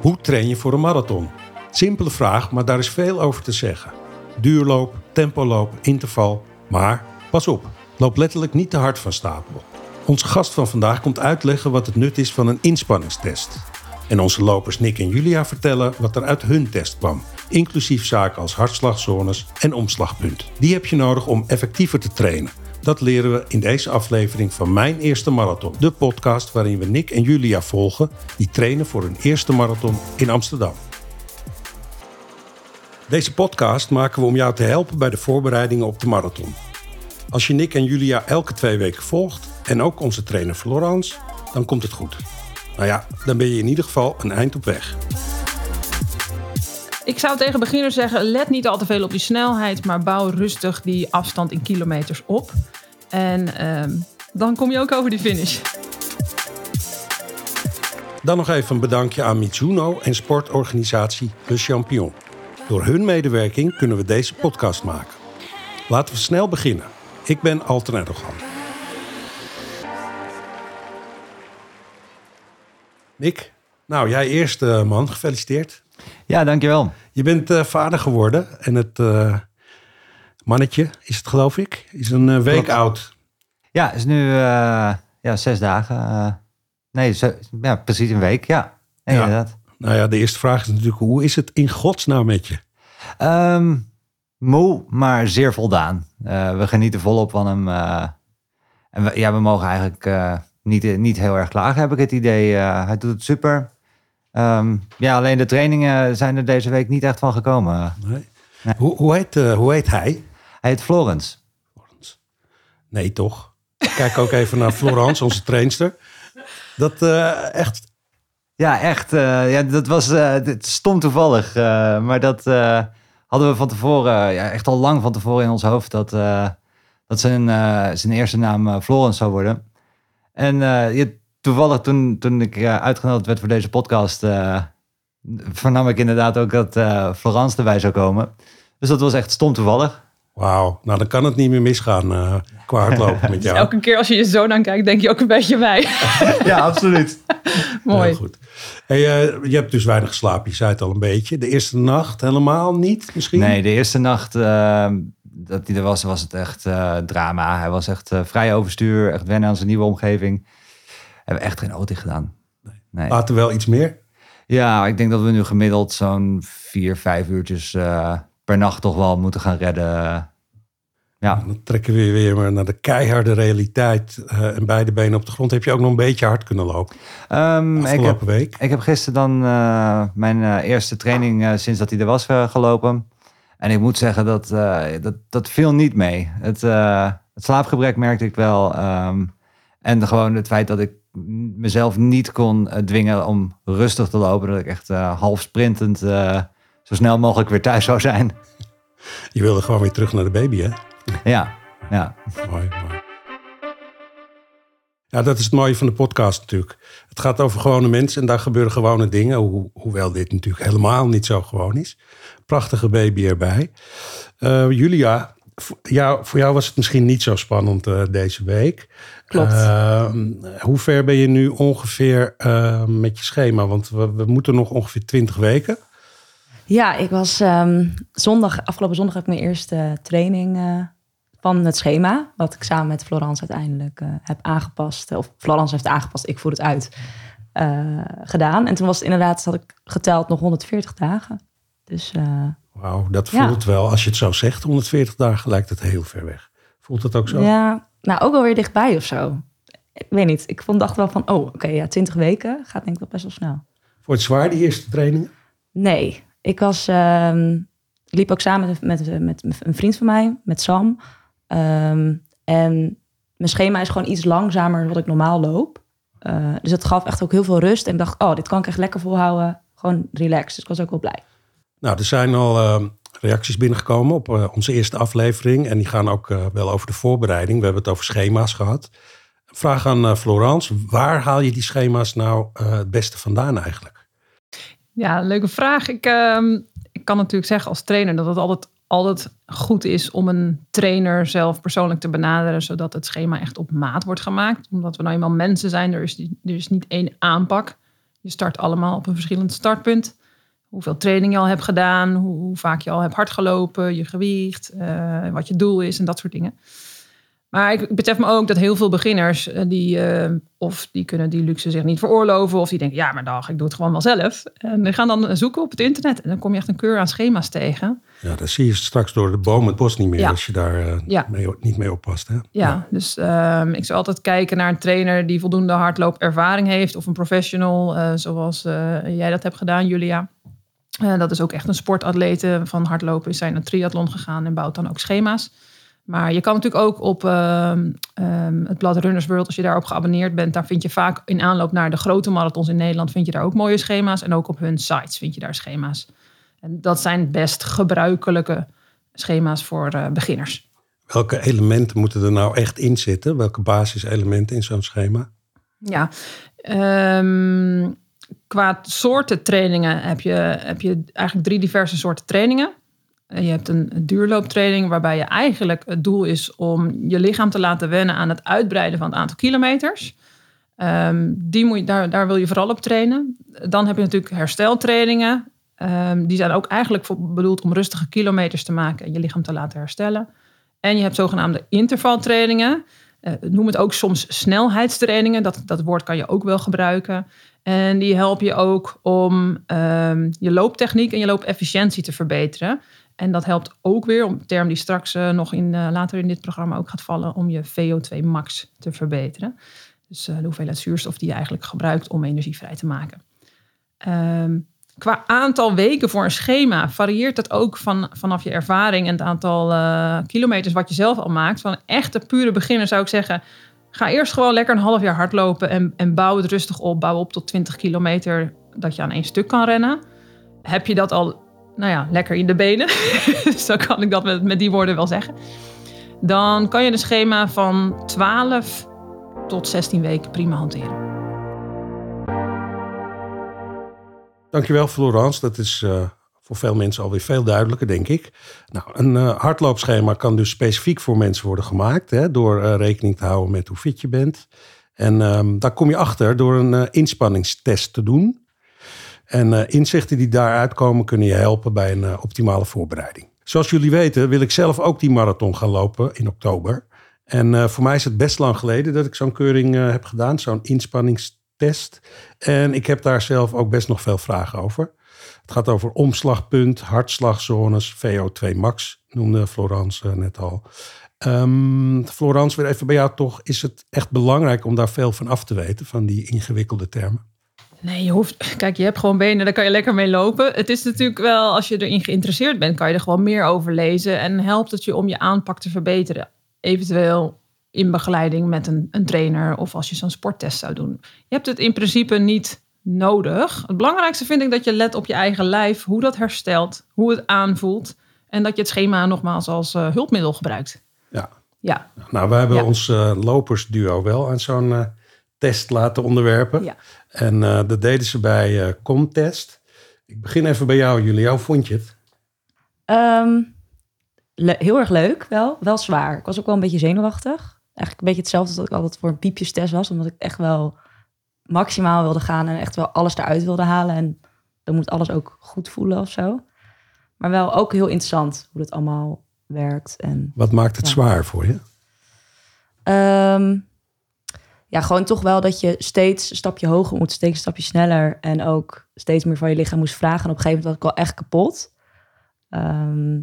Hoe train je voor een marathon? Simpele vraag, maar daar is veel over te zeggen. Duurloop, tempoloop, interval. Maar pas op, loop letterlijk niet te hard van stapel. Onze gast van vandaag komt uitleggen wat het nut is van een inspanningstest. En onze lopers Nick en Julia vertellen wat er uit hun test kwam. Inclusief zaken als hartslagzones en omslagpunt. Die heb je nodig om effectiever te trainen. Dat leren we in deze aflevering van Mijn Eerste Marathon. De podcast waarin we Nick en Julia volgen die trainen voor hun eerste marathon in Amsterdam. Deze podcast maken we om jou te helpen bij de voorbereidingen op de marathon. Als je Nick en Julia elke twee weken volgt en ook onze trainer Florence, dan komt het goed. Nou ja, dan ben je in ieder geval een eind op weg. Ik zou tegen beginners zeggen, let niet al te veel op die snelheid, maar bouw rustig die afstand in kilometers op. En ehm, dan kom je ook over die finish. Dan nog even een bedankje aan Mizuno en sportorganisatie Le Champion. Door hun medewerking kunnen we deze podcast maken. Laten we snel beginnen. Ik ben Alten Erdogan. Nick, nou jij eerst eh, man, gefeliciteerd. Ja, dankjewel. Je bent eh, vader geworden en het eh, mannetje, is het geloof ik, is een eh, week Klopt. oud. Ja, is nu ja, zes dagen. nee, zo- ja, precies een week. Ja, Ja. inderdaad. Nou ja, de eerste vraag is natuurlijk, hoe is het in godsnaam met je? Ehm, moe, maar zeer voldaan. We genieten volop van hem. en we, ja, we mogen eigenlijk niet, niet heel erg klagen, heb ik het idee. Hij doet het super. Ehm, ja, alleen de trainingen zijn er deze week niet echt van gekomen. Nee. Nee. Hoe, hoe, heet, eh, hoe heet hij? Hij heet Florence. Nee, toch? Kijk ook even naar Florence, onze trainster. Dat eh, echt, Ja, echt. eh, ja, dat was het stom toevallig. maar dat hadden we van tevoren, ja, echt al lang van tevoren in ons hoofd, dat, dat zijn, zijn eerste naam Florence zou worden. En ja, toevallig toen, toen ik eh, uitgenodigd werd voor deze podcast, eh, vernam ik inderdaad ook dat eh, Florence erbij zou komen. Dus dat was echt stom toevallig. wauw. Nou, dan kan het niet meer misgaan eh, qua hardlopen met jou. Elke keer als je je zoon aankijkt, denk je ook een beetje mij. ja, absoluut. Mooi. Heel goed. Hey, eh, je hebt dus weinig geslapen, je zei het al een beetje. De eerste nacht helemaal niet misschien? Nee, de eerste nacht eh, dat hij er was, was het echt eh, drama. Hij was echt eh, vrij overstuur, echt wennen aan zijn nieuwe omgeving. Hebben we echt geen auto gedaan. Nee. Later wel iets meer? Ja, ik denk dat we nu gemiddeld zo'n vier, vijf uurtjes eh, per nacht toch wel moeten gaan redden. Ja, Dan trekken we weer maar naar de keiharde realiteit. eh, en beide benen op de grond. Heb je ook nog een beetje hard kunnen lopen Ehm, ik, heb, week? ik heb gisteren dan eh, mijn eerste training sinds dat hij er was gelopen. En ik moet zeggen, dat, dat, dat viel niet mee. Het, het slaapgebrek merkte ik wel. ehm, en gewoon het feit dat ik mezelf niet kon eh, dwingen om rustig te lopen. Dat ik echt eh, half sprintend eh, zo snel mogelijk weer thuis zou zijn. Je wilde gewoon weer terug naar de baby, hè? Ja, ja. Mooi, mooi. Ja, dat is het mooie van de podcast natuurlijk. Het gaat over gewone mensen en daar gebeuren gewone dingen. Ho hoewel dit natuurlijk helemaal niet zo gewoon is. Prachtige baby erbij. Julia, v- jou, voor jou was het misschien niet zo spannend eh, deze week. Klopt. Eh, hoe ver ben je nu ongeveer eh, met je schema? Want we, we moeten nog ongeveer 20 weken. Ja, ik was ehm, zondag, afgelopen zondag heb ik mijn eerste training eh, van het schema. Wat ik samen met Florence uiteindelijk eh, heb aangepast. Of Florence heeft aangepast, ik voer het uit. gedaan. En toen was het inderdaad, had ik geteld nog 140 dagen. Dus Wauw, dat Ja. voelt wel, als je het zo zegt, 140 dagen lijkt het heel ver weg. Voelt het ook zo? ja, nou ook wel weer dichtbij of zo. Ik weet niet, ik vond, dacht wel van, oh oké, ja, 20 weken gaat denk ik wel best wel snel. Wordt het zwaar, die eerste trainingen? Nee, ik was, ehm, liep ook samen met, met, met een vriend van mij, met Sam. Ehm, en mijn schema is gewoon iets langzamer dan wat ik normaal loop. Eh, dus dat gaf echt ook heel veel rust. En ik dacht, oh, dit kan ik echt lekker volhouden. Gewoon relaxed. Dus ik was ook wel blij. Nou, er zijn al eh, reacties binnengekomen op eh, onze eerste aflevering. En die gaan ook eh, wel over de voorbereiding. We hebben het over schema's gehad. Vraag aan Florence. Waar haal je die schema's nou het beste vandaan eigenlijk? Ja, leuke vraag. Ik, ehm, ik kan natuurlijk zeggen als trainer dat het altijd altijd goed is om een trainer zelf persoonlijk te benaderen, zodat het schema echt op maat wordt gemaakt. Omdat we nou eenmaal mensen zijn, er is, er is niet één aanpak. Je start allemaal op een verschillend startpunt. Hoeveel training je al hebt gedaan, hoe, hoe vaak je al hebt hardgelopen, je gewicht, eh, wat je doel is en dat soort dingen. Maar ik, ik besef me ook dat heel veel beginners, eh, die, eh, of die kunnen die luxe zich niet veroorloven, of die denken, ja, maar dag, ik doe het gewoon wel zelf. En die gaan dan zoeken op het internet en dan kom je echt een keur aan schema's tegen. Ja, dan zie je straks door de boom het bos niet meer Ja. als je daar Ja. mee, niet mee oppast. Hè? Ja, dus ehm, ik zou altijd kijken naar een trainer die voldoende hardloopervaring heeft. Of een professional, zoals jij dat hebt gedaan, Julia. Eh, dat is ook echt een sportatlete van hardlopen. Is zijn een triathlon gegaan en bouwt dan ook schema's. Maar je kan natuurlijk ook op ehm, ehm, het blad Runners World, als je daarop geabonneerd bent, daar vind je vaak in aanloop naar de grote marathons in Nederland, vind je daar ook mooie schema's. En ook op hun sites vind je daar schema's. En dat zijn best gebruikelijke schema's voor eh, beginners. Welke elementen moeten er nou echt in zitten? Welke basiselementen in zo'n schema? Ja, ehm, qua soorten trainingen heb je, heb je eigenlijk drie diverse soorten trainingen. Eh, Je hebt een duurlooptraining waarbij je eigenlijk het doel is om je lichaam te laten wennen aan het uitbreiden van het aantal kilometers. Ehm, die moet daar, daar wil je vooral op trainen. Dan heb je natuurlijk hersteltrainingen. Ehm, die zijn ook eigenlijk bedoeld om rustige kilometers te maken en je lichaam te laten herstellen. En je hebt zogenaamde intervaltrainingen. Eh, noem het ook soms snelheidstrainingen. Dat, dat woord kan je ook wel gebruiken. En die helpen je ook om ehm, je looptechniek en je loopefficiëntie te verbeteren. En dat helpt ook weer, om een term die straks eh, nog in, eh, later in dit programma ook gaat vallen, om je VO2 max te verbeteren. Dus eh, de hoeveelheid zuurstof die je eigenlijk gebruikt om energie vrij te maken. Ehm, qua aantal weken voor een schema varieert dat ook van, vanaf je ervaring en het aantal kilometers wat je zelf al maakt. Van een echte pure beginner zou ik zeggen, ga eerst gewoon lekker een half jaar hardlopen en, en bouw het rustig op. Bouw op tot 20 kilometer dat je aan één stuk kan rennen. Heb je dat al, nou ja, lekker in de benen, zo kan ik dat met, met die woorden wel zeggen. Dan kan je een schema van 12 tot 16 weken prima hanteren. Dankjewel, Florence. Dat is eh, voor veel mensen alweer veel duidelijker, denk ik. Nou, een eh, hardloopschema kan dus specifiek voor mensen worden gemaakt. Hè, door eh, rekening te houden met hoe fit je bent. En ehm, daar kom je achter door een eh, inspanningstest te doen. En inzichten die daaruit komen kunnen je helpen bij een optimale voorbereiding. Zoals jullie weten wil ik zelf ook die marathon gaan lopen in oktober. En voor mij is het best lang geleden dat ik zo'n keuring heb gedaan, zo'n inspanningstest. En ik heb daar zelf ook best nog veel vragen over. Het gaat over omslagpunt, hartslagzones, VO2 max, noemde Florence eh, net al. Ehm, Florence, weer even bij jou toch. Is het echt belangrijk om daar veel van af te weten, van die ingewikkelde termen? Nee, je hoeft. Kijk, je hebt gewoon benen, daar kan je lekker mee lopen. Het is natuurlijk wel, als je erin geïnteresseerd bent, kan je er gewoon meer over lezen. En helpt het je om je aanpak te verbeteren. Eventueel in begeleiding met een, een trainer of als je zo'n sporttest zou doen. Je hebt het in principe niet nodig. Het belangrijkste vind ik dat je let op je eigen lijf, hoe dat herstelt, hoe het aanvoelt. En dat je het schema nogmaals als eh, hulpmiddel gebruikt. Ja. Ja, Nou, we hebben Ja. ons eh, lopersduo wel aan zo'n eh, test laten onderwerpen. Ja. En eh, dat deden ze bij Comtest. Ik begin even bij jou, Julia. Hoe vond je het? Ehm, heel erg leuk, wel. Wel zwaar. Ik was ook wel een beetje zenuwachtig. Eigenlijk een beetje hetzelfde als dat ik altijd voor een piepjestest was. Omdat ik echt wel maximaal wilde gaan en echt wel alles eruit wilde halen. En dan moet alles ook goed voelen of zo. Maar wel ook heel interessant hoe dat allemaal werkt. En Wat maakt het Ja. zwaar voor je? Ehm, ja, gewoon toch wel dat je steeds een stapje hoger moet, steeds een stapje sneller. En ook steeds meer van je lichaam moest vragen. En op een gegeven moment was ik wel echt kapot. Ehm,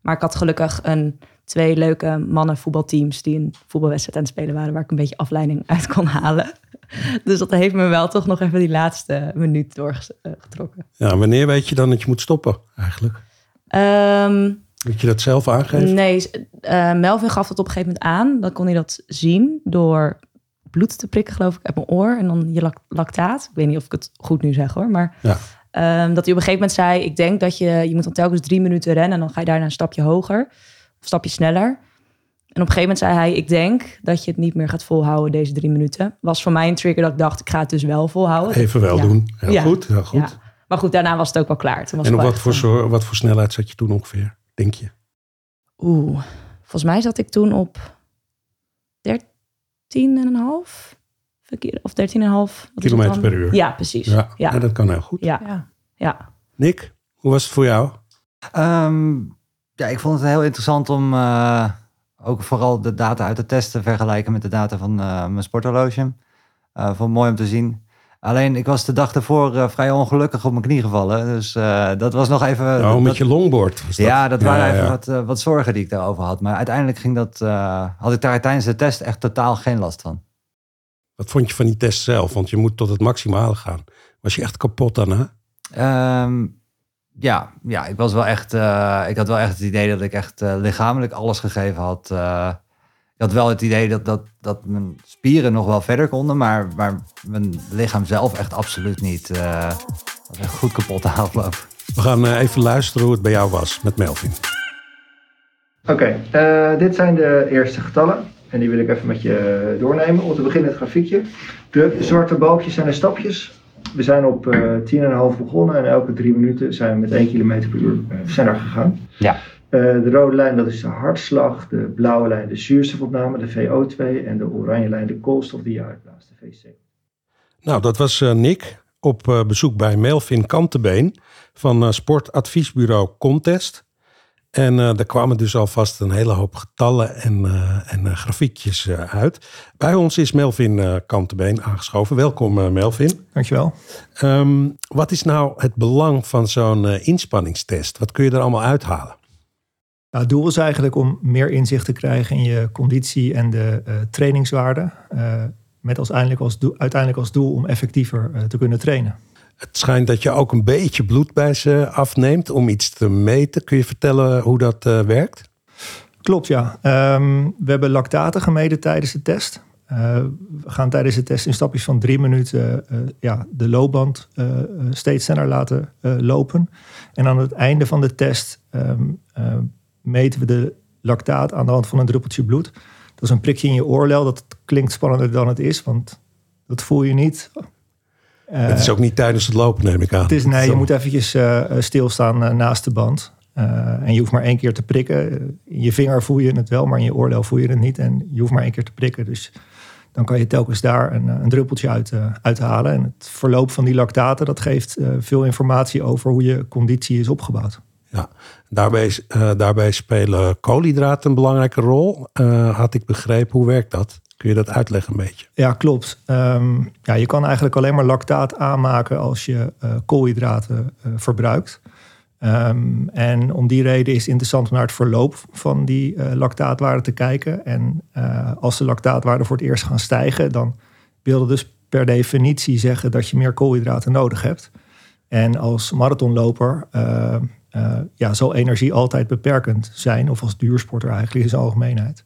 maar ik had gelukkig een, twee leuke mannen voetbalteams die een voetbalwedstrijd aan het spelen waren, waar ik een beetje afleiding uit kon halen. Dus dat heeft me wel toch nog even die laatste minuut doorgetrokken. Ja, wanneer weet je dan dat je moet stoppen eigenlijk? Ehm Moet je dat zelf aangeven? Nee, eh, Melvin gaf dat op een gegeven moment aan. Dan kon hij dat zien door bloed te prikken, geloof ik, uit mijn oor. En dan je lac- lactaat. Ik weet niet of ik het goed nu zeg hoor. Maar Ja. ehm, dat hij op een gegeven moment zei... ik denk dat je, je moet dan telkens drie minuten rennen... en dan ga je daarna een stapje hoger. Of een stapje sneller. En op een gegeven moment zei hij... ik denk dat je het niet meer gaat volhouden, deze drie minuten. Was voor mij een trigger dat ik dacht... ik ga het dus wel volhouden. Even wel Ja. doen. Heel Ja. goed, heel goed. Ja. Maar goed, daarna was het ook wel klaar. Toen was En op wat voor, wat voor snelheid zat je toen ongeveer, denk je? Oeh, volgens mij zat ik toen op 13,5 verkeer of 13,5 wat is het Kilometer per uur. Ja, precies. Ja, Ja, dat kan heel goed. ja. Ja. ja. Nick, hoe was het voor jou? Ehm, ja, ik vond het heel interessant om eh, ook vooral de data uit de test te vergelijken met de data van eh, mijn sporthorloge. Eh vond mooi om te zien. Alleen, ik was de dag ervoor eh, vrij ongelukkig op mijn knie gevallen. Dus dat was nog even... oh, dat- met je longboard. Dat? Ja, dat waren Ja, even ja. Wat, wat zorgen die ik daarover had. Maar uiteindelijk ging dat, had ik daar tijdens de test echt totaal geen last van. Wat vond je van die test zelf? Want je moet tot het maximale gaan. Was je echt kapot daarna? Ja, ja, ik was wel echt. eh, ik had wel echt het idee dat ik echt eh, lichamelijk alles gegeven had. Eh, ik had wel het idee dat, dat, dat mijn spieren nog wel verder konden, maar, maar mijn lichaam zelf echt absoluut niet. eh was echt goed kapot te afloop. We gaan even luisteren hoe het bij jou was met Melvin. Oké, eh, dit zijn de eerste getallen. En die wil ik even met je doornemen. Om te beginnen het grafiekje. De zwarte balkjes zijn de stapjes. We zijn op eh 10,5 begonnen en elke drie minuten zijn we met 1 km per uur eh, sneller gegaan. Ja. Eh, de rode lijn dat is de hartslag, de blauwe lijn de zuurstofopname, de VO2 en de oranje lijn de koolstof die je uitblaast, de VC. Nou, dat was eh, Nick op eh, bezoek bij Melvin Kantebeen van eh, sportadviesbureau Contest. En eh daar kwamen dus alvast een hele hoop getallen en, eh, en eh, grafiekjes uit. Bij ons is Melvin Kantebeen aangeschoven. Welkom Melvin. Dankjewel. Ehm, wat is nou het belang van zo'n inspanningstest? Wat kun je er allemaal uithalen? Nou, het doel is eigenlijk om meer inzicht te krijgen in je conditie en de trainingswaarde. met als uiteindelijk, als doel, uiteindelijk als doel om effectiever te kunnen trainen. Het schijnt dat je ook een beetje bloed bij ze afneemt om iets te meten. Kun je vertellen hoe dat eh, werkt? Klopt, ja. Ehm, we hebben lactaten gemeten tijdens de test. Eh, we gaan tijdens de test in stapjes van drie minuten eh, ja, de loopband steeds sneller laten lopen. En aan het einde van de test ehm, eh, meten we de lactaat aan de hand van een druppeltje bloed. Dat is een prikje in je oorlel. Dat klinkt spannender dan het is, want dat voel je niet. Eh, het is ook niet tijdens het lopen, neem ik aan. het is, nee, je moet eventjes eh, eh, stilstaan naast de band. En je hoeft maar één keer te prikken. In je vinger voel je het wel, maar in je oordeel voel je het niet. En je hoeft maar één keer te prikken. Dus dan kan je telkens daar een, een druppeltje uit, eh, uithalen. En het verloop van die lactaten, dat geeft veel informatie over hoe je conditie is opgebouwd. Ja, daarbij, daarbij spelen koolhydraten een belangrijke rol. Had ik begrepen, hoe werkt dat? Kun je dat uitleggen een beetje? Ja, klopt. Ehm, ja, je kan eigenlijk alleen maar lactaat aanmaken als je eh, koolhydraten eh, verbruikt. Ehm, en om die reden is het interessant om naar het verloop van die eh, lactaatwaarden te kijken. En als de lactaatwaarden voor het eerst gaan stijgen, dan wil dat dus per definitie zeggen dat je meer koolhydraten nodig hebt. En als marathonloper ja, zal energie altijd beperkend zijn, of als duursporter eigenlijk in zijn algemeenheid.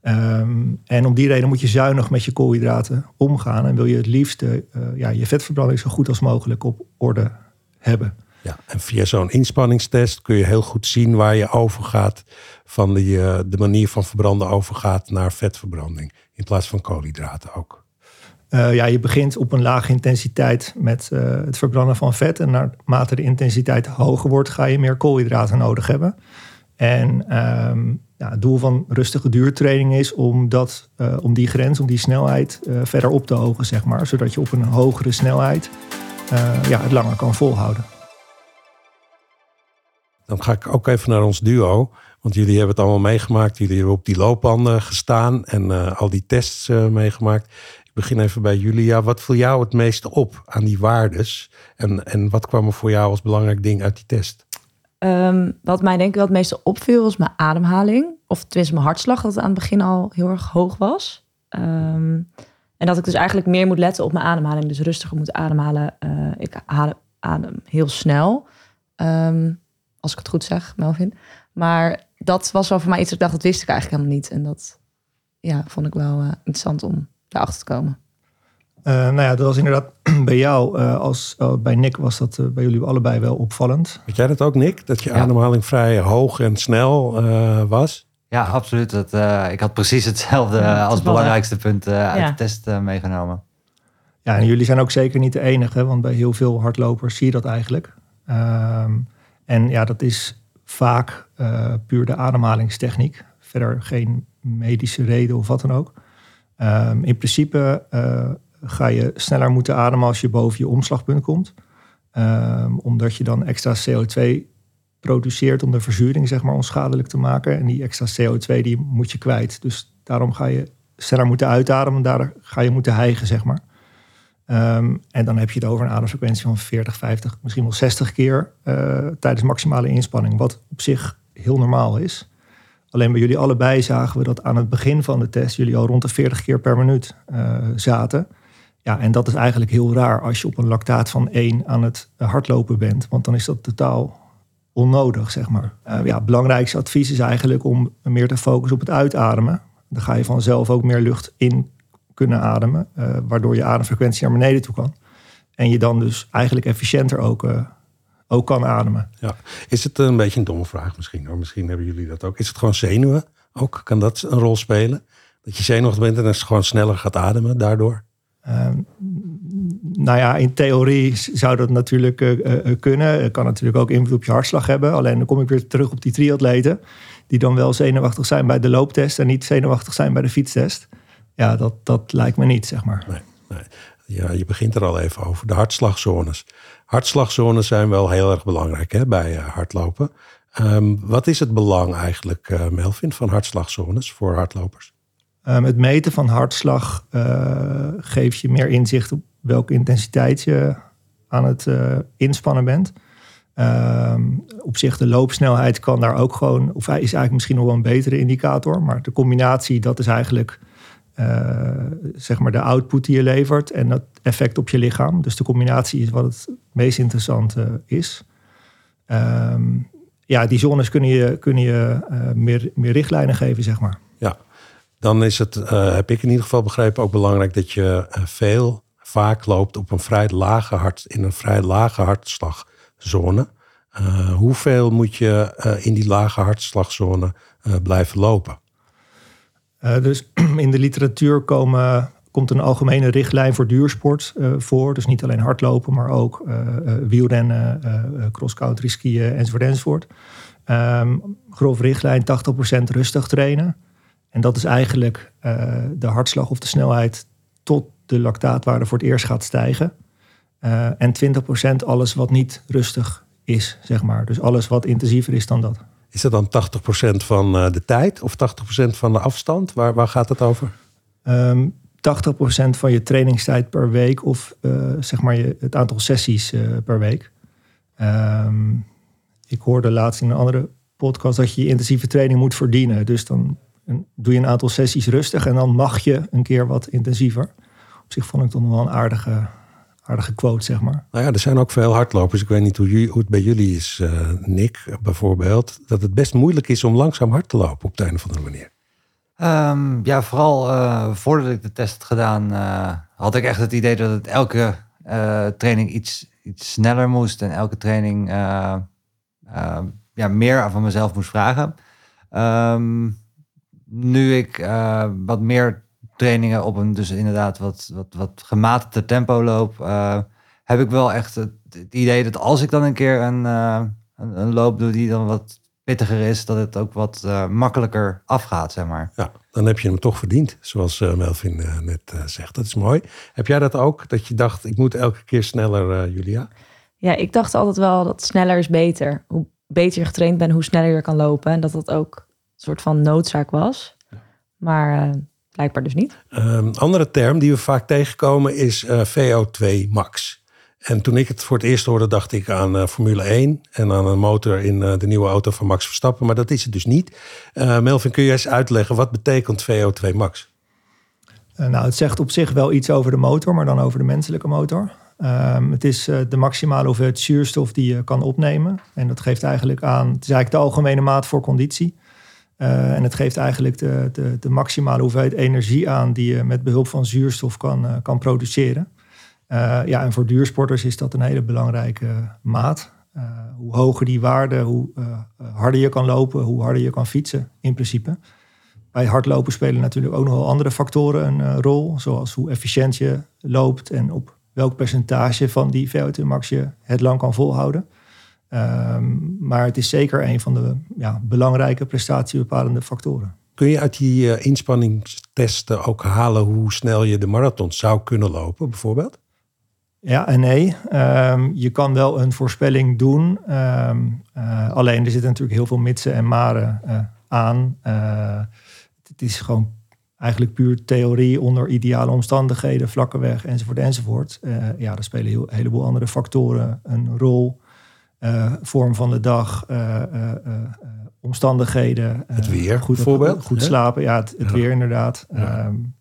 Ehm, en om die reden moet je zuinig met je koolhydraten omgaan. En wil je het liefst eh, ja, je vetverbranding zo goed als mogelijk op orde hebben. Ja, en via zo'n inspanningstest kun je heel goed zien waar je overgaat van die, eh, de manier van verbranden overgaat naar vetverbranding. In plaats van koolhydraten ook. Eh, ja, je begint op een lage intensiteit met het verbranden van vet. En naarmate de intensiteit hoger wordt, ga je meer koolhydraten nodig hebben. En ehm, ja, het doel van rustige duurtraining is om, dat, eh, om die grens, om die snelheid eh, verder op te hogen, zeg maar. Zodat je op een hogere snelheid eh, ja, het langer kan volhouden. Dan ga ik ook even naar ons duo. Want jullie hebben het allemaal meegemaakt. Jullie hebben op die loopbanden gestaan en al die tests meegemaakt. Ik begin even bij Julia. Wat viel jou het meeste op aan die waardes? En, en wat kwam er voor jou als belangrijk ding uit die test? Ehm, wat mij denk ik wel het meeste opviel was mijn ademhaling. Of tenminste mijn hartslag, dat aan het begin al heel erg hoog was. Ehm, en dat ik dus eigenlijk meer moet letten op mijn ademhaling. Dus rustiger moet ademhalen. Eh, ik adem, adem heel snel. Ehm, als ik het goed zeg, Melvin. Maar dat was wel voor mij iets dat ik dacht, dat wist ik eigenlijk helemaal niet. En dat ja, vond ik wel eh, interessant om daarachter te komen. Eh, nou ja, dat was inderdaad bij jou, eh, als eh, bij Nick was dat bij jullie allebei wel opvallend. Weet jij dat ook, Nick? Dat je Ja. ademhaling vrij hoog en snel eh, was? Ja, absoluut. Dat, ik had precies hetzelfde Ja, als belangrijkste punt eh, uit Ja. de test meegenomen. Ja, en jullie zijn ook zeker niet de enige, want bij heel veel hardlopers zie je dat eigenlijk. Ehm, en ja, dat is vaak uh, puur de ademhalingstechniek. Verder geen medische reden of wat dan ook. Um, in principe uh, ga je sneller moeten ademen als je boven je omslagpunt komt. Um, omdat je dan extra CO2 produceert om de verzuring zeg maar, onschadelijk te maken. En die extra CO2 die moet je kwijt. Dus daarom ga je sneller moeten uitademen. Daar ga je moeten hijgen, zeg maar. Um, en dan heb je het over een ademfrequentie van 40, 50, misschien wel 60 keer uh, tijdens maximale inspanning. Wat op zich heel normaal is. Alleen bij jullie allebei zagen we dat aan het begin van de test jullie al rond de 40 keer per minuut uh, zaten. Ja, en dat is eigenlijk heel raar als je op een lactaat van 1 aan het hardlopen bent. Want dan is dat totaal onnodig, zeg maar. Uh, ja, het belangrijkste advies is eigenlijk om meer te focussen op het uitademen. Dan ga je vanzelf ook meer lucht in kunnen ademen, uh, waardoor je ademfrequentie naar beneden toe kan. En je dan dus eigenlijk efficiënter ook, ook kan ademen. Ja. Is het een beetje een domme vraag misschien hoor? Misschien hebben jullie dat ook. Is het gewoon zenuwen ook? Kan dat een rol spelen? Dat je zenuwachtig bent en dan gewoon sneller gaat ademen daardoor? Uh, nou ja, in theorie zou dat natuurlijk uh, kunnen. Het kan natuurlijk ook invloed op je hartslag hebben. Alleen dan kom ik weer terug op die triatleten. Die dan wel zenuwachtig zijn bij de looptest en niet zenuwachtig zijn bij de fietstest. Ja, dat, dat lijkt me niet, zeg maar. Nee, nee. Ja, je begint er al even over. De hartslagzones. Hartslagzones zijn wel heel erg belangrijk hè, bij hardlopen. Um, wat is het belang eigenlijk, Melvin, van hartslagzones voor hardlopers? Um, het meten van hartslag uh, geeft je meer inzicht op welke intensiteit je aan het uh, inspannen bent. Um, op zich de loopsnelheid kan daar ook gewoon, of is eigenlijk misschien nog wel een betere indicator. Maar de combinatie, dat is eigenlijk uh, zeg maar de output die je levert en dat effect op je lichaam. Dus de combinatie is wat het meest interessante is. Um, ja, die zones kunnen je, kunnen je meer, meer richtlijnen geven, zeg maar. Dan is het, uh, heb ik in ieder geval begrepen, ook belangrijk dat je veel vaak loopt op een vrij lage hart, in een vrij lage hartslagzone. Uh, hoeveel moet je in die lage hartslagzone blijven lopen? dus in de literatuur komen, komt een algemene richtlijn voor duursport voor. Dus niet alleen hardlopen, maar ook wielrennen, cross-country skiën enzovoort enzovoort. Um, grof richtlijn 80% rustig trainen. En dat is eigenlijk de hartslag of de snelheid tot de lactaatwaarde voor het eerst gaat stijgen. Uh, en 20% alles wat niet rustig is, zeg maar. Dus alles wat intensiever is dan dat. Is dat dan 80% van uh, de tijd of 80% van de afstand? Waar, waar gaat het over? Um, 80% van je trainingstijd per week of uh, zeg maar je, het aantal sessies per week. Um, ik hoorde laatst in een andere podcast dat je je intensieve training moet verdienen. Dus dan doe je een aantal sessies rustig en dan mag je een keer wat intensiever op zich vond ik toch nog wel een aardige, aardige quote, zeg maar. Nou ja, er zijn ook veel hardlopers. Ik weet niet hoe, hoe het bij jullie is, uh, Nick, bijvoorbeeld. Dat het best moeilijk is om langzaam hard te lopen op de een of andere manier. Um, ja, vooral uh, voordat ik de test had gedaan, uh, had ik echt het idee dat het elke training iets, iets sneller moest. En elke training ja, meer van mezelf moest vragen. Um, nu ik wat meer trainingen op een dus inderdaad wat, wat, wat gematigde tempo loop, uh, heb ik wel echt het, het, idee dat als ik dan een keer een, uh, een, een, loop doe die dan wat pittiger is, dat het ook wat uh, makkelijker afgaat, zeg maar. Ja, dan heb je hem toch verdiend, zoals Melvin net zegt. Dat is mooi. Heb jij dat ook, dat je dacht, ik moet elke keer sneller, Julia? Ja, ik dacht altijd wel dat sneller is beter. Hoe beter je getraind bent, hoe sneller je kan lopen. En dat dat ook soort van noodzaak was. Maar Blijkbaar dus niet. Um, andere term die we vaak tegenkomen is uh, VO2 max. En toen ik het voor het eerst hoorde, dacht ik aan uh, Formule 1 en aan een motor in uh, de nieuwe auto van Max Verstappen. Maar dat is het dus niet. Melvin, kun je eens uitleggen wat betekent VO2 max? nou, het zegt op zich wel iets over de motor, maar dan over de menselijke motor. Um, het is de maximale hoeveelheid zuurstof die je kan opnemen. En dat geeft eigenlijk aan, het is eigenlijk de algemene maat voor conditie. Uh, en het geeft eigenlijk de, de, de, maximale hoeveelheid energie aan die je met behulp van zuurstof kan, uh, kan produceren. Uh, ja, en voor duursporters is dat een hele belangrijke maat. hoe hoger die waarde, hoe harder je kan lopen, hoe harder je kan fietsen in principe. Bij hardlopen spelen natuurlijk ook nog wel andere factoren een rol, zoals hoe efficiënt je loopt en op welk percentage van die VO2 max je het lang kan volhouden. Ehm, maar het is zeker een van de ja, belangrijke prestatiebepalende factoren. Kun je uit die uh, inspanningstesten ook halen hoe snel je de marathon zou kunnen lopen, bijvoorbeeld? Ja en nee. Um, je kan wel een voorspelling doen. Um, uh, alleen er zitten natuurlijk heel veel mitsen en maren uh, aan. het is gewoon eigenlijk puur theorie onder ideale omstandigheden, vlakke weg enzovoort enzovoort. ja, er spelen heel, een heleboel andere factoren een rol. Vorm van de dag, omstandigheden. Het weer, goed bijvoorbeeld. Goed slapen, ja, het, het ja. weer inderdaad. Ja. Um,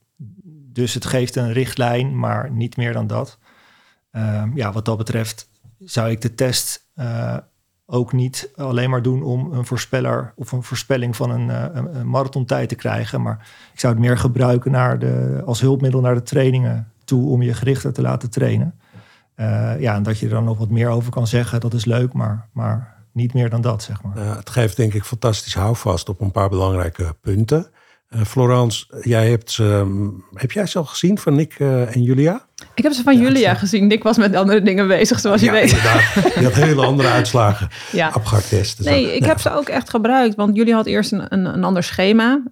dus het geeft een richtlijn, maar niet meer dan dat. Um, ja, wat dat betreft zou ik de test ook niet alleen maar doen om een voorspeller of een voorspelling van een, uh, een marathontijd te krijgen. Maar ik zou het meer gebruiken naar de, als hulpmiddel naar de trainingen toe om je gerichter te laten trainen. Uh, ja, en dat je er dan nog wat meer over kan zeggen, dat is leuk, maar, maar niet meer dan dat, zeg maar. Uh, het geeft denk ik fantastisch houvast op een paar belangrijke punten. Uh, Florence, jij hebt, uh, heb jij ze al gezien van Nick uh, en Julia? Ik heb ze van ja, Julia gezien. Nick was met andere dingen bezig, zoals ja, je weet. Inderdaad. Je had hele andere uitslagen. ja. Abgar-testen. Nee, ik heb ze ook echt gebruikt. Want Julia had eerst een, een, een ander schema. Um,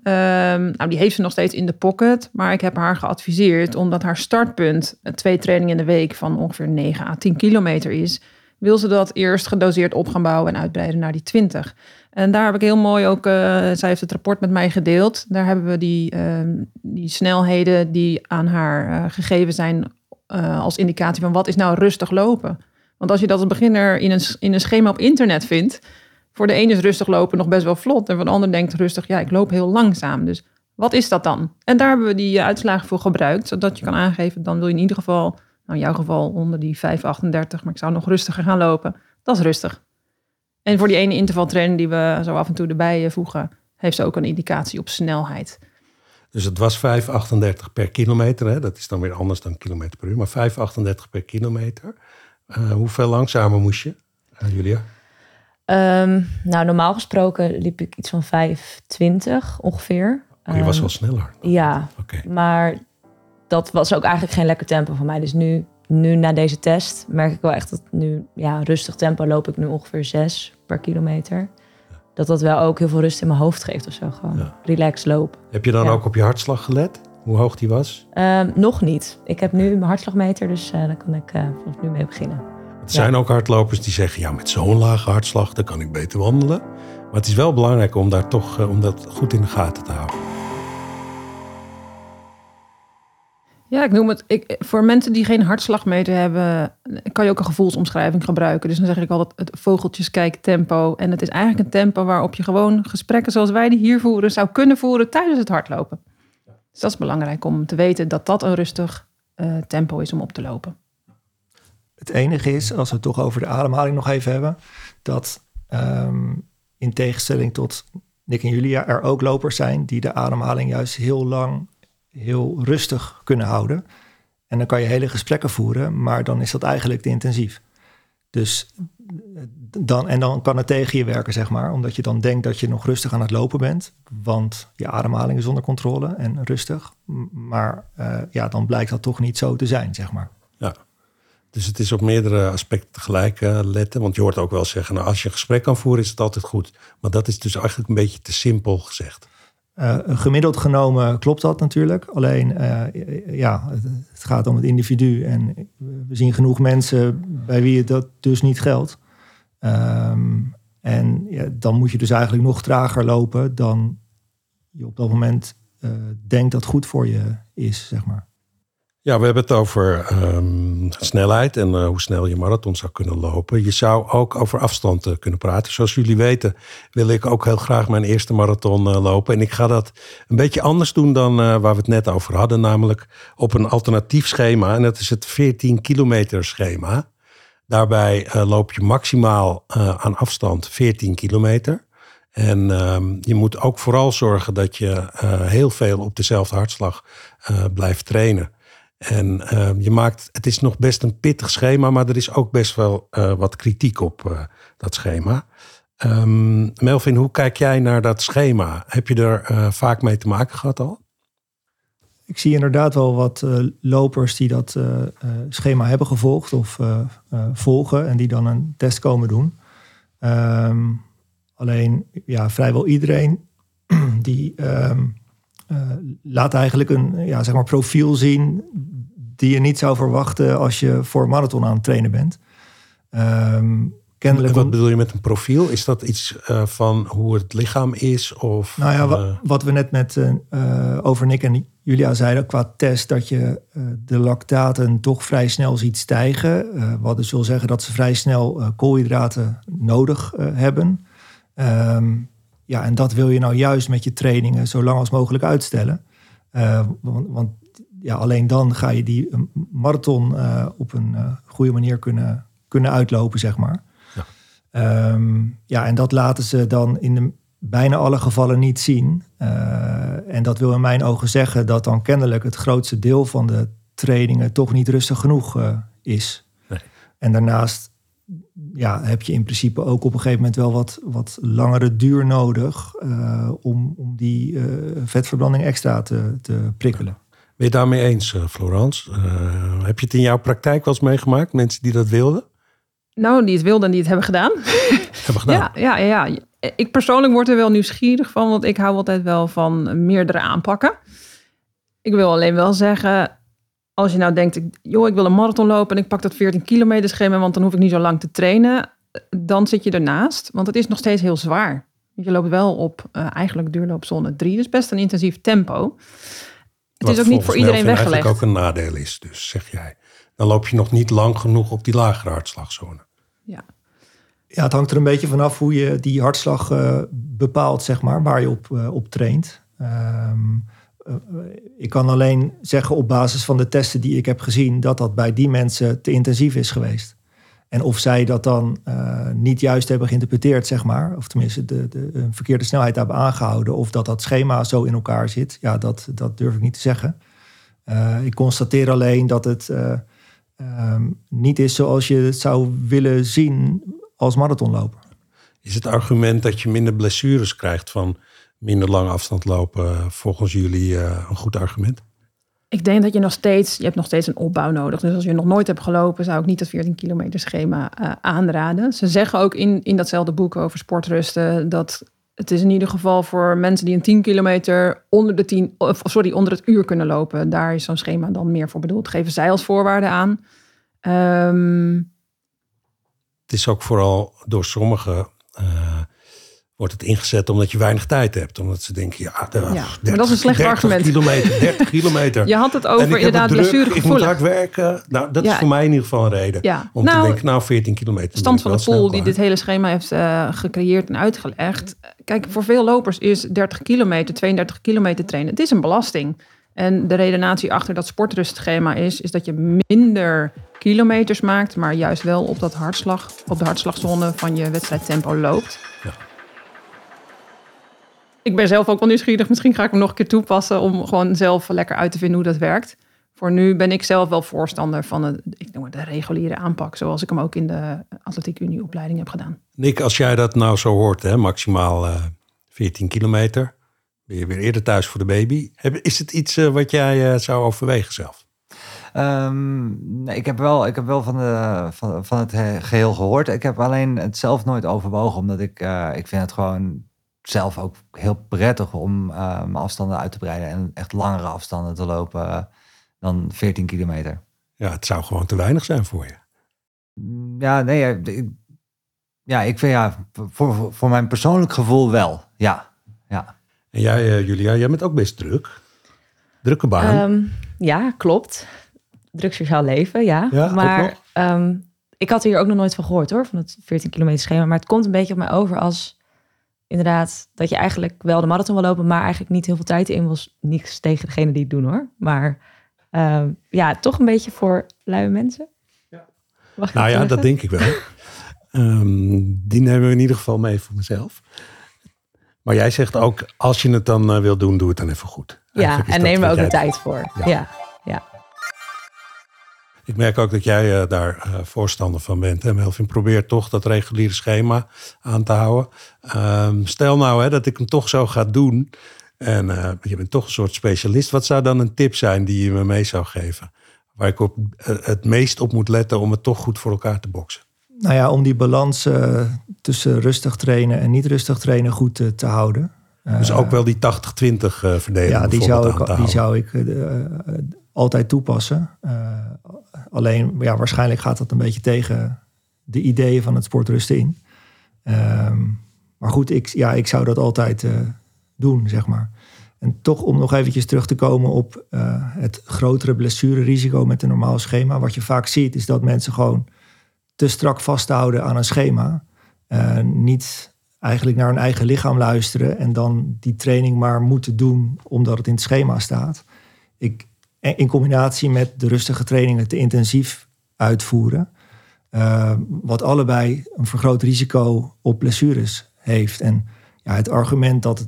nou, die heeft ze nog steeds in de pocket. Maar ik heb haar geadviseerd, omdat haar startpunt... twee trainingen in de week van ongeveer 9 à 10 kilometer is wil ze dat eerst gedoseerd op gaan bouwen en uitbreiden naar die 20. En daar heb ik heel mooi ook, uh, zij heeft het rapport met mij gedeeld. Daar hebben we die, uh, die snelheden die aan haar uh, gegeven zijn uh, als indicatie van wat is nou rustig lopen. Want als je dat als beginner in een, in een schema op internet vindt, voor de ene is rustig lopen nog best wel vlot en voor de ander denkt rustig, ja ik loop heel langzaam. Dus wat is dat dan? En daar hebben we die uitslagen voor gebruikt, zodat je kan aangeven, dan wil je in ieder geval nou, in jouw geval onder die 5,38, maar ik zou nog rustiger gaan lopen. Dat is rustig. En voor die ene intervaltrainer die we zo af en toe erbij voegen, heeft ze ook een indicatie op snelheid. Dus het was 5,38 per kilometer. Hè? Dat is dan weer anders dan kilometer per uur. Maar 5,38 per kilometer. Uh, hoeveel langzamer moest je, uh, Julia? Um, nou, normaal gesproken liep ik iets van 5,20 ongeveer. Oh, je was wel sneller. Um, ja, okay. maar dat was ook eigenlijk geen lekker tempo voor mij. Dus nu, nu na deze test merk ik wel echt dat nu, ja, rustig tempo loop ik nu ongeveer 6 per kilometer. Dat dat wel ook heel veel rust in mijn hoofd geeft of zo. Gewoon ja. relax loop. Heb je dan ja. ook op je hartslag gelet? Hoe hoog die was? Um, nog niet. Ik heb nu mijn hartslagmeter, dus uh, daar kan ik uh, vanaf nu mee beginnen. Er zijn ook hardlopers die zeggen, ja, met zo'n lage hartslag, dan kan ik beter wandelen. Maar het is wel belangrijk om daar toch uh, om dat goed in de gaten te houden. Ja, ik noem het. Ik, voor mensen die geen hartslagmeter hebben, kan je ook een gevoelsomschrijving gebruiken. Dus dan zeg ik altijd het vogeltjes kijken tempo. En het is eigenlijk een tempo waarop je gewoon gesprekken zoals wij die hier voeren, zou kunnen voeren tijdens het hardlopen. Dus dat is belangrijk om te weten dat dat een rustig uh, tempo is om op te lopen. Het enige is, als we het toch over de ademhaling nog even hebben, dat um, in tegenstelling tot Nick en Julia er ook lopers zijn die de ademhaling juist heel lang heel rustig kunnen houden. En dan kan je hele gesprekken voeren, maar dan is dat eigenlijk te intensief. Dus dan, en dan kan het tegen je werken, zeg maar. Omdat je dan denkt dat je nog rustig aan het lopen bent. Want je ademhaling is onder controle en rustig. Maar uh, ja, dan blijkt dat toch niet zo te zijn, zeg maar. Ja, dus het is op meerdere aspecten tegelijk uh, letten. Want je hoort ook wel zeggen, nou, als je gesprek kan voeren, is het altijd goed. Maar dat is dus eigenlijk een beetje te simpel gezegd. Uh, gemiddeld genomen klopt dat natuurlijk. Alleen, uh, ja, het, gaat om het individu. En we zien genoeg mensen bij wie het dat dus niet geldt. Um, en ja, dan moet je dus eigenlijk nog trager lopen dan je op dat moment uh, denkt dat goed voor je is, zeg maar. Ja, we hebben het over um, snelheid en uh, hoe snel je marathon zou kunnen lopen. Je zou ook over afstand uh, kunnen praten. Zoals jullie weten wil ik ook heel graag mijn eerste marathon uh, lopen. En ik ga dat een beetje anders doen dan waar we het net over hadden. Namelijk op een alternatief schema. En dat is het 14 kilometer schema. Daarbij loop je maximaal aan afstand 14 kilometer. En um, je moet ook vooral zorgen dat je heel veel op dezelfde hartslag blijft trainen. En uh, je maakt, het is nog best een pittig schema, maar er is ook best wel uh, wat kritiek op uh, dat schema. Um, Melvin, hoe kijk jij naar dat schema? Heb je er vaak mee te maken gehad al? Ik zie inderdaad wel wat lopers die dat schema hebben gevolgd of volgen en die dan een test komen doen. Ehm, alleen ja, vrijwel iedereen die ehm, eh, laat eigenlijk een ja, zeg maar profiel zien die je niet zou verwachten als je voor marathon aan het trainen bent. Ehm, kennelijk Wat bedoel je met een profiel? Is dat iets eh, van hoe het lichaam is? Of, Nou ja, eh, wat we net met eh, over Nick en Julia zeiden qua test, dat je de lactaten toch vrij snel ziet stijgen. Wat dus wil zeggen dat ze vrij snel koolhydraten nodig hebben. Ehm, ja, en dat wil je nou juist met je trainingen zo lang als mogelijk uitstellen. Eh, want, want ja, alleen dan ga je die eh, marathon eh, op een goede manier kunnen, kunnen uitlopen, zeg maar. Ja. Ehm, ja, en dat laten ze dan in de bijna alle gevallen niet zien. En dat wil in mijn ogen zeggen dat dan kennelijk het grootste deel van de trainingen toch niet rustig genoeg is. Nee. En daarnaast ja, heb je in principe ook op een gegeven moment wel wat, wat langere duur nodig eh, om, om die eh, vetverbranding extra te, te prikkelen. Ben je daarmee eens, eh, Florence? Heb je het in jouw praktijk wel eens meegemaakt? Mensen die dat wilden? Nou, die het wilden en die het hebben gedaan. Hebben gedaan? Ja, ja, ja. Ik persoonlijk word er wel nieuwsgierig van, want ik hou altijd wel van meerdere aanpakken. Ik wil alleen wel zeggen, als je nou denkt, ik- joh, ik wil een marathon lopen en ik pak dat 14 kilometer schema, want dan hoef ik niet zo lang te trainen, dan zit je ernaast, want het is nog steeds heel zwaar. Je loopt wel op eh, eigenlijk duurloopzone 3, dus best een intensief tempo. Het Wat is ook niet voor iedereen weggelegd. eigenlijk ook een nadeel is, dus zeg jij. Dan loop je nog niet lang genoeg op die lagere hartslagzone. Ja. Ja, het hangt er een beetje vanaf hoe je die hartslag eh, bepaalt, zeg maar, waar je op, eh, op traint. Ehm, eh, ik kan alleen zeggen op basis van de testen die ik heb gezien, dat dat bij die mensen te intensief is geweest. En of zij dat dan eh, niet juist hebben geïnterpreteerd, zeg maar, of tenminste de, de, verkeerde snelheid hebben aangehouden, of dat dat schema zo in elkaar zit, ja, dat, dat durf ik niet te zeggen. Eh, ik constateer alleen dat het eh, ehm, niet is zoals je het zou willen zien als marathonloper. Is het argument dat je minder blessures krijgt van minder lange afstand lopen eh, volgens jullie eh, een goed argument? Ik denk dat je nog steeds, je hebt nog steeds een opbouw nodig. Dus als je nog nooit hebt gelopen, zou ik niet dat 14 kilometer schema eh, aanraden. Ze zeggen ook in, in datzelfde boek over sportrusten dat het is in ieder geval voor mensen die een 10 kilometer onder de 10, of sorry, onder het uur kunnen lopen. Daar is zo'n schema dan meer voor bedoeld. Geven zij als voorwaarde aan. Ehm, Het is ook vooral door sommigen eh, wordt het ingezet omdat je weinig tijd hebt. Omdat ze denken, ja, de, maar dat is een slecht 30 argument. kilometer, 30 kilometer. je had het over ik heb inderdaad druk, Ik moet blessuregevoelig. hard werken. Nou, dat is voor mij in ieder geval een reden. Ja. Om te Nou, denken, nou 14 kilometer. stand van de pool die dit hele schema heeft eh, gecreëerd en uitgelegd. Kijk, voor veel lopers is 30 kilometer, 32 kilometer trainen, het is een belasting. En de redenatie achter dat sportrustschema is, is dat je minder kilometers maakt, maar juist wel op, dat hartslag, op de hartslagzone van je wedstrijdtempo loopt. Ik ben zelf ook wel nieuwsgierig. Misschien ga ik hem nog een keer toepassen om gewoon zelf lekker uit te vinden hoe dat werkt. Voor nu ben ik zelf wel voorstander van een, ik noem het de reguliere aanpak, zoals ik hem ook in de Atletiek Unie opleiding heb gedaan. Nick, als jij dat nou zo hoort, hè, maximaal eh 14 kilometer. Ben je weer eerder thuis voor de baby. Is het iets eh, wat jij eh, zou overwegen zelf? Ehm, nee, ik heb wel, ik heb wel van, de, van, van het he- geheel gehoord. Ik heb alleen het zelf nooit overwogen, omdat ik, eh, ik vind het gewoon zelf ook heel prettig om eh, mijn afstanden uit te breiden en echt langere afstanden te lopen eh, dan 14 kilometer. Ja, het zou gewoon te weinig zijn voor je. Mm, Ja, nee, ja, ik, ja, ik vind ja, voor, voor, mijn persoonlijk gevoel wel. Ja, ja. En jij, eh, Julia, jij bent ook best druk. Drukke baan. Ehm, ja, klopt. Druk sociaal leven, ja. Ja, ook nog? maar ehm, ik had hier ook nog nooit van gehoord hoor, van het 14 kilometer schema. Maar het komt een beetje op mij over als inderdaad dat je eigenlijk wel de marathon wil lopen, maar eigenlijk niet heel veel tijd in wil. Niks tegen degene die het doen hoor. Maar ehm, ja, toch een beetje voor luie mensen. Mag ik nou ja, zeggen? dat denk ik wel. Ehm, die nemen we in ieder geval mee voor mezelf. Maar jij zegt ook, als je het dan eh, wil doen, doe het dan even goed. Ja, Eigenlijk en neem er ook de tijd voor. Ja. Ja, ja. Ik merk ook dat jij eh, daar eh, voorstander van bent. Hè? Melvin probeert toch dat reguliere schema aan te houden. Ehm, stel nou hè, dat ik hem toch zo ga doen. En eh, je bent toch een soort specialist. Wat zou dan een tip zijn die je me mee zou geven? Waar ik op, het meest op moet letten om het toch goed voor elkaar te boksen. Nou ja, om die balans tussen rustig trainen en niet rustig trainen goed te houden. dus ook wel die 80-20 uh, verdeling. Ja, die zou ik, die zou ik altijd toepassen. alleen, ja, waarschijnlijk gaat dat een beetje tegen de ideeën van het sportrusten in. Um, maar goed, ik, ja, ik zou dat altijd doen, zeg maar. En toch om nog eventjes terug te komen op uh, het grotere blessurerisico met een normaal schema. Wat je vaak ziet is dat mensen gewoon te strak vasthouden aan een schema. Niet eigenlijk naar hun eigen lichaam luisteren en dan die training maar moeten doen omdat het in het schema staat. Ik, in combinatie met de rustige trainingen te intensief uitvoeren. Uh, wat allebei een vergroot risico op blessures heeft. En ja, het argument dat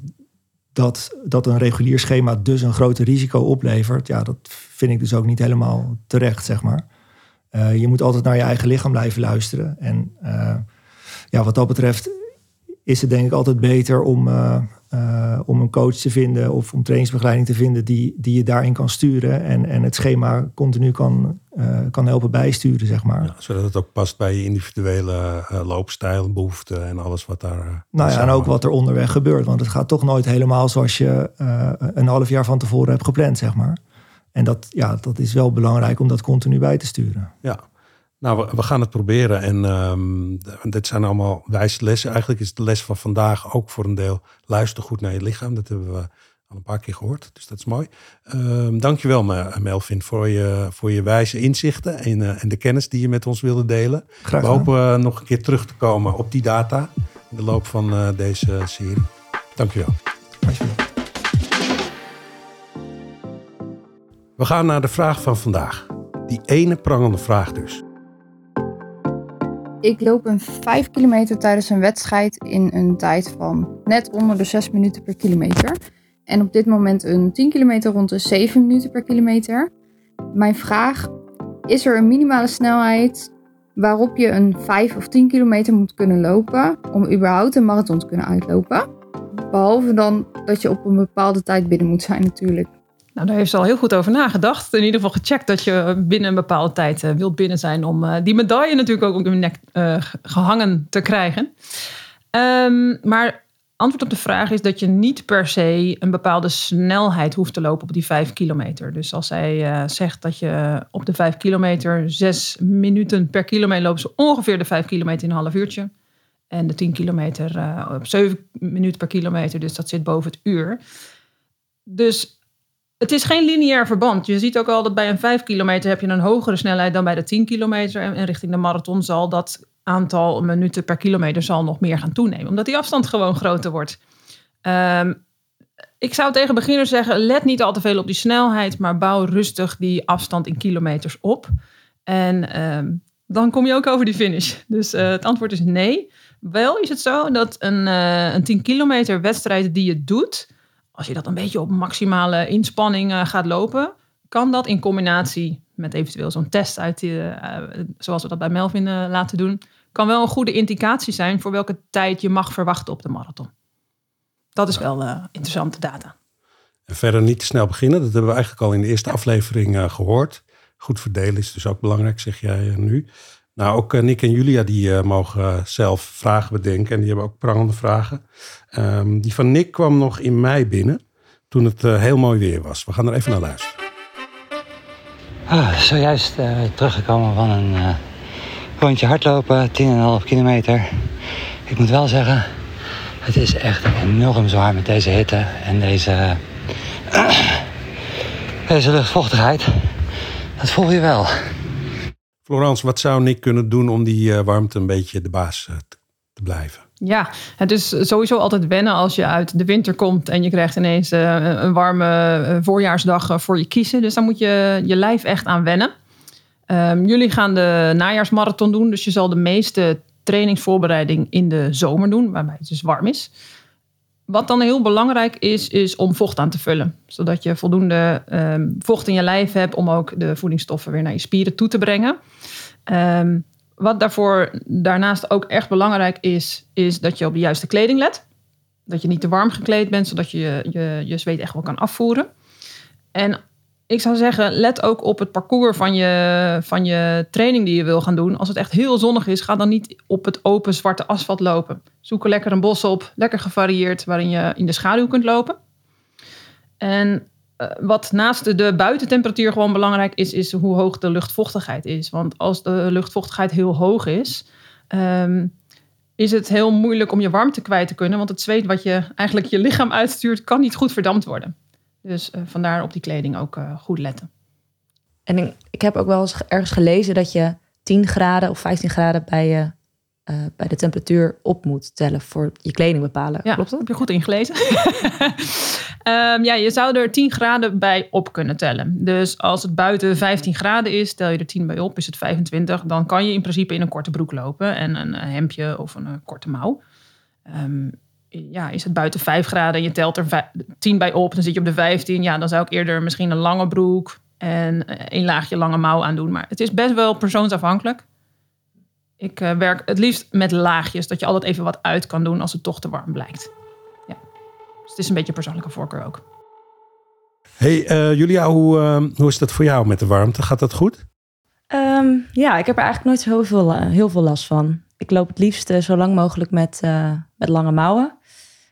dat, dat een regulier schema dus een groter risico oplevert, ja, dat vind ik dus ook niet helemaal terecht, zeg maar. Uh, je moet altijd naar je eigen lichaam blijven luisteren. En uh, ja, wat dat betreft is het denk ik altijd beter om, uh, uh, om een coach te vinden of om trainingsbegeleiding te vinden die, die je daarin kan sturen en, en het schema continu kan, uh, kan helpen bijsturen, zeg maar. Ja, zodat het ook past bij je individuele loopstijl, behoeften en alles wat daar. nou ja, en ook wat er onderweg gebeurt. Want het gaat toch nooit helemaal zoals je een half jaar van tevoren hebt gepland, zeg maar. En dat, ja, dat is wel belangrijk om dat continu bij te sturen. Ja, nou, we, gaan het proberen. En um, dit zijn allemaal wijze lessen. Eigenlijk is de les van vandaag ook voor een deel luister goed naar je lichaam. Dat hebben we al een paar keer gehoord. Dus dat is mooi. Um, dankjewel Melvin voor je, voor je wijze inzichten en, uh, en de kennis die je met ons wilde delen. Graag we hopen uh, nog een keer terug te komen op die data in de loop van uh, deze serie. Dankjewel. Alsjeblieft. We gaan naar de vraag van vandaag. Die ene prangende vraag dus. Ik loop een 5 kilometer tijdens een wedstrijd in een tijd van net onder de 6 minuten per kilometer. En op dit moment een 10 kilometer rond de 7 minuten per kilometer. Mijn vraag, is er een minimale snelheid waarop je een 5 of 10 kilometer moet kunnen lopen om überhaupt een marathon te kunnen uitlopen? Behalve dan dat je op een bepaalde tijd binnen moet zijn natuurlijk. Nou, daar heeft ze al heel goed over nagedacht. In ieder geval gecheckt dat je binnen een bepaalde tijd uh, wilt binnen zijn om uh, die medaille natuurlijk ook op je nek uh, gehangen te krijgen. Um, maar antwoord op de vraag is dat je niet per se een bepaalde snelheid hoeft te lopen op die vijf kilometer. Dus als zij zegt dat je op de vijf kilometer zes minuten per kilometer loopt, zo ongeveer de vijf kilometer in een half uurtje. En de tien kilometer op zeven minuten per kilometer, dus dat zit boven het uur. Dus het is geen lineair verband. Je ziet ook al dat bij een 5 kilometer heb je een hogere snelheid dan bij de 10 kilometer. En richting de marathon zal dat aantal minuten per kilometer zal nog meer gaan toenemen. Omdat die afstand gewoon groter wordt. Um, ik zou tegen beginners zeggen, let niet al te veel op die snelheid, maar bouw rustig die afstand in kilometers op. En um, dan kom je ook over die finish. Dus uh, het antwoord is nee. Wel is het zo dat een, uh, een 10 kilometer wedstrijd die je doet, als je dat een beetje op maximale inspanning uh, gaat lopen, kan dat in combinatie met eventueel zo'n test uit die, uh, zoals we dat bij Melvin uh, laten doen, kan wel een goede indicatie zijn voor welke tijd je mag verwachten op de marathon. Dat is wel interessante data. En verder niet te snel beginnen, dat hebben we eigenlijk al in de eerste aflevering gehoord. Goed verdelen is dus ook belangrijk, zeg jij nu. Nou, ook Nick en Julia die mogen zelf vragen bedenken en die hebben ook prangende vragen. Um, die van Nick kwam nog in mei binnen, toen het heel mooi weer was. We gaan er even naar luisteren. Ah, zojuist teruggekomen van een rondje hardlopen, 10,5 kilometer. Ik moet wel zeggen, het is echt enorm zwaar met deze hitte en deze, deze luchtvochtigheid. Dat voel je wel. Florence, wat zou Nick kunnen doen om die warmte een beetje de baas te blijven? Ja, het is sowieso altijd wennen als je uit de winter komt en je krijgt ineens uh, een warme voorjaarsdag voor je kiezen. Dus daar moet je je lijf echt aan wennen. Um, jullie gaan de najaarsmarathon doen, dus je zal de meeste trainingsvoorbereiding in de zomer doen, waarbij het dus warm is. Wat dan heel belangrijk is, is om vocht aan te vullen. Zodat je voldoende um, vocht in je lijf hebt om ook de voedingsstoffen weer naar je spieren toe te brengen. Um, wat daarvoor daarnaast ook echt belangrijk is, is dat je op de juiste kleding let. Dat je niet te warm gekleed bent, zodat je je, je zweet echt wel kan afvoeren. En ik zou zeggen, let ook op het parcours van je, van je training die je wil gaan doen. Als het echt heel zonnig is, ga dan niet op het open zwarte asfalt lopen. Zoek er lekker een bos op, lekker gevarieerd, waarin je in de schaduw kunt lopen. En uh, wat naast de, buitentemperatuur gewoon belangrijk is, is hoe hoog de luchtvochtigheid is. Want als de luchtvochtigheid heel hoog is, um, is het heel moeilijk om je warmte kwijt te kunnen. Want het zweet wat je eigenlijk je lichaam uitstuurt, kan niet goed verdampt worden. Dus uh, vandaar op die kleding ook uh, goed letten. En ik, ik, heb ook wel eens ergens gelezen dat je 10 graden of 15 graden bij, je, uh, bij de temperatuur op moet tellen voor je kleding bepalen. Ja, Klopt dat? heb je goed ingelezen. um, ja, je zou er 10 graden bij op kunnen tellen. Dus als het buiten 15 graden is, tel je er 10 bij op, is het 25. Dan kan je in principe in een korte broek lopen en een hemdje of een korte mouw. Um, ja, is het buiten 5 graden en je telt er 10 bij op, dan zit je op de 15. Ja, dan zou ik eerder misschien een lange broek en een laagje lange mouw aandoen. Maar het is best wel persoonsafhankelijk. Ik uh, werk het liefst met laagjes, dat je altijd even wat uit kan doen als het toch te warm blijkt. Ja. Dus het is een beetje persoonlijke voorkeur ook. Hey uh, Julia, hoe, uh, hoe is dat voor jou met de warmte? Gaat dat goed? Um, ja, ik heb er eigenlijk nooit zo heel veel, heel veel last van. Ik loop het liefst zo lang mogelijk met, met lange mouwen.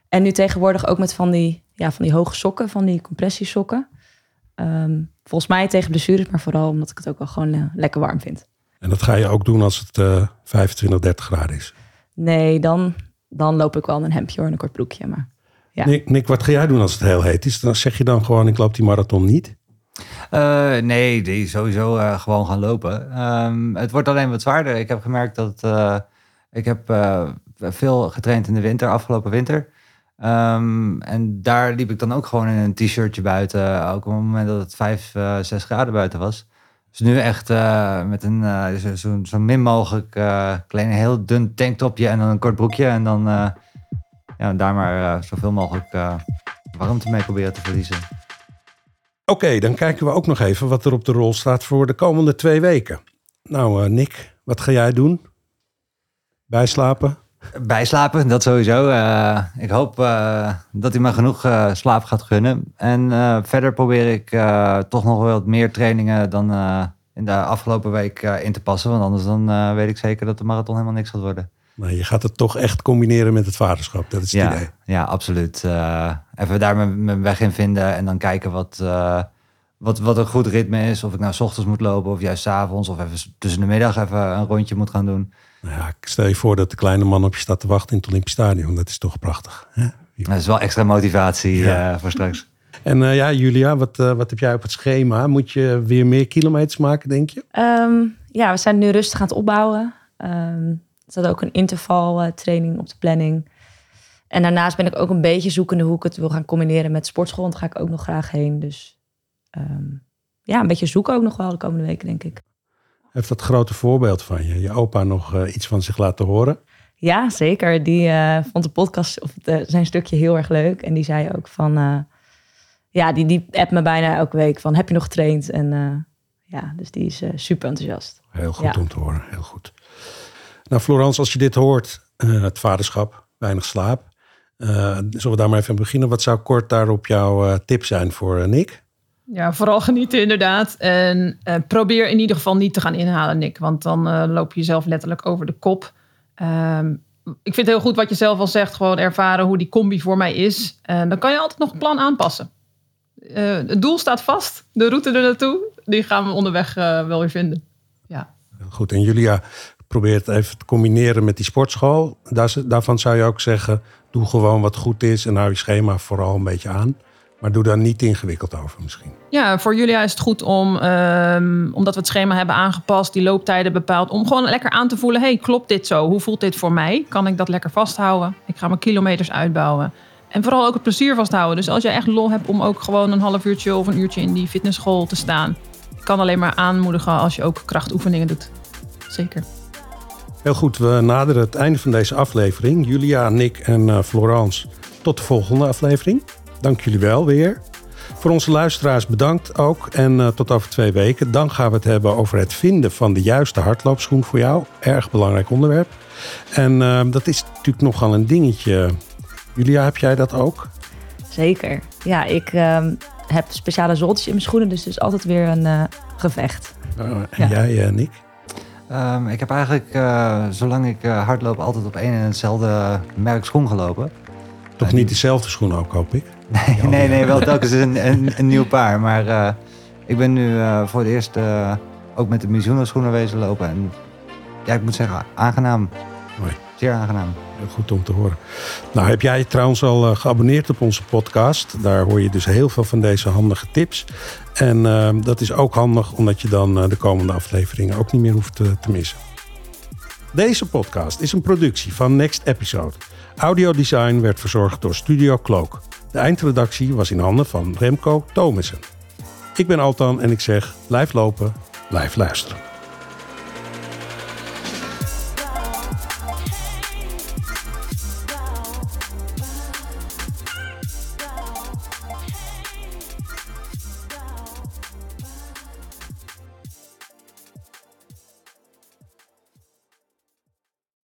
En nu tegenwoordig ook met van die, ja, van die hoge sokken, van die compressiesokken. Um, volgens mij tegen blessures, maar vooral omdat ik het ook wel gewoon uh, lekker warm vind. En dat ga je ook doen als het uh, 25, 30 graden is? Nee, dan, dan loop ik wel in een hemdje of een kort broekje. Maar, ja. Nick, Nick, wat ga jij doen als het heel heet is? Dan zeg je dan gewoon, ik loop die marathon niet? Uh, nee, die sowieso uh, gewoon gaan lopen. Um, het wordt alleen wat zwaarder. Ik heb gemerkt dat uh, ik heb veel getraind in de winter, afgelopen winter. Um, en daar liep ik dan ook gewoon in een t-shirtje buiten. Ook op het moment dat het 5, uh, 6 graden buiten was. Dus nu echt uh, met een uh, zo, zo, min mogelijk klein, heel dun tanktopje en dan een kort broekje. En dan ja, daar maar zoveel mogelijk warmte mee proberen te verliezen. Oké, dan kijken we ook nog even wat er op de rol staat voor de komende twee weken. Nou, Nick, wat ga jij doen? Bijslapen? Bijslapen, dat sowieso. Uh, ik hoop uh, dat hij me genoeg uh, slaap gaat gunnen. En verder probeer ik toch nog wel wat meer trainingen dan in de afgelopen week in te passen. Want anders dan weet ik zeker dat de marathon helemaal niks gaat worden. Maar je gaat het toch echt combineren met het vaderschap, dat is het ja, idee. Ja, absoluut. even daar mijn, mijn, weg in vinden en dan kijken wat, wat, wat een goed ritme is. Of ik nou s ochtends moet lopen of juist s avonds. Of even tussen de middag even een rondje moet gaan doen. Nou ja, ik stel je voor dat de kleine man op je staat te wachten in het Olympisch Stadion. Dat is toch prachtig. Hè? Dat is wel extra motivatie ja. uh, voor straks. En uh, ja, Julia, wat, uh, wat heb jij op het schema? Moet je weer meer kilometers maken, denk je? Um, ja, we zijn nu rustig aan het opbouwen. Um, er staat ook een intervaltraining op de planning. En daarnaast ben ik ook een beetje zoekende hoe ik het wil gaan combineren met sportschool. Want daar ga ik ook nog graag heen. Dus um, ja, een beetje zoeken ook nog wel de komende weken, denk ik. Heeft dat grote voorbeeld van je, je opa, nog uh, iets van zich laten horen? Ja, zeker. Die uh, vond de podcast of de, zijn stukje heel erg leuk. En die zei ook van... Uh, ja, die, die appt me bijna elke week van... heb je nog getraind? En ja, dus die is super enthousiast. Heel goed ja. om te horen, heel goed. Nou, Florence, als je dit hoort, het vaderschap, weinig slaap... zullen we daar maar even beginnen? Wat zou kort daarop jouw tip zijn voor Nick? Ja, vooral genieten inderdaad. En uh, probeer in ieder geval niet te gaan inhalen, Nick. Want dan uh, loop je jezelf letterlijk over de kop. Um, ik vind het heel goed wat je zelf al zegt. Gewoon ervaren hoe die combi voor mij is. En dan kan je altijd nog het plan aanpassen. Uh, het doel staat vast. De route er naartoe, die gaan we onderweg wel weer vinden. Ja. Goed, en Julia probeert even te combineren met die sportschool. Daar, daarvan zou je ook zeggen, doe gewoon wat goed is en hou je schema vooral een beetje aan. Maar doe daar niet ingewikkeld over misschien. Ja, voor Julia is het goed om, um, omdat we het schema hebben aangepast, die looptijden bepaald, om gewoon lekker aan te voelen, hey, klopt dit zo? Hoe voelt dit voor mij? Kan ik dat lekker vasthouden? Ik ga mijn kilometers uitbouwen. En vooral ook het plezier vasthouden. Dus als je echt lol hebt om ook gewoon een half uurtje of een uurtje in die fitnessschool te staan, kan alleen maar aanmoedigen als je ook krachtoefeningen doet. Zeker. Heel goed, we naderen het einde van deze aflevering. Julia, Nick en uh, Florence, tot de volgende aflevering. Dank jullie wel weer. Voor onze luisteraars bedankt ook en uh, tot over twee weken. Dan gaan we het hebben over het vinden van de juiste hardloopschoen voor jou. Erg belangrijk onderwerp. En uh, dat is natuurlijk nogal een dingetje. Julia, heb jij dat ook? Zeker. Ja, ik uh, heb speciale zoltjes in mijn schoenen, dus het is altijd weer een eh, gevecht. Oh, en Ja. jij, eh, Nick? Ehm, ik heb eigenlijk, eh, zolang ik eh, hardloop, altijd op één en hetzelfde merk schoen gelopen. Toch niet dezelfde schoen ook, hoop ik? Nee, nee, nee, wel telkens een, een, een nieuw paar. Maar eh, ik ben nu eh, voor het eerst eh, ook met de Mizuno schoenen wezen lopen. En ja, ik moet zeggen, aangenaam. Mooi. Zeer aangenaam. Goed om te horen. Nou, heb jij trouwens al geabonneerd op onze podcast? Daar hoor je dus heel veel van deze handige tips. En dat is ook handig omdat je dan de komende afleveringen ook niet meer hoeft te missen. Deze podcast is een productie van Next Episode. Audiodesign werd verzorgd door Studio Cloak. De eindredactie was in handen van Remco Thomassen. Ik ben Altan en ik zeg blijf lopen, blijf luisteren.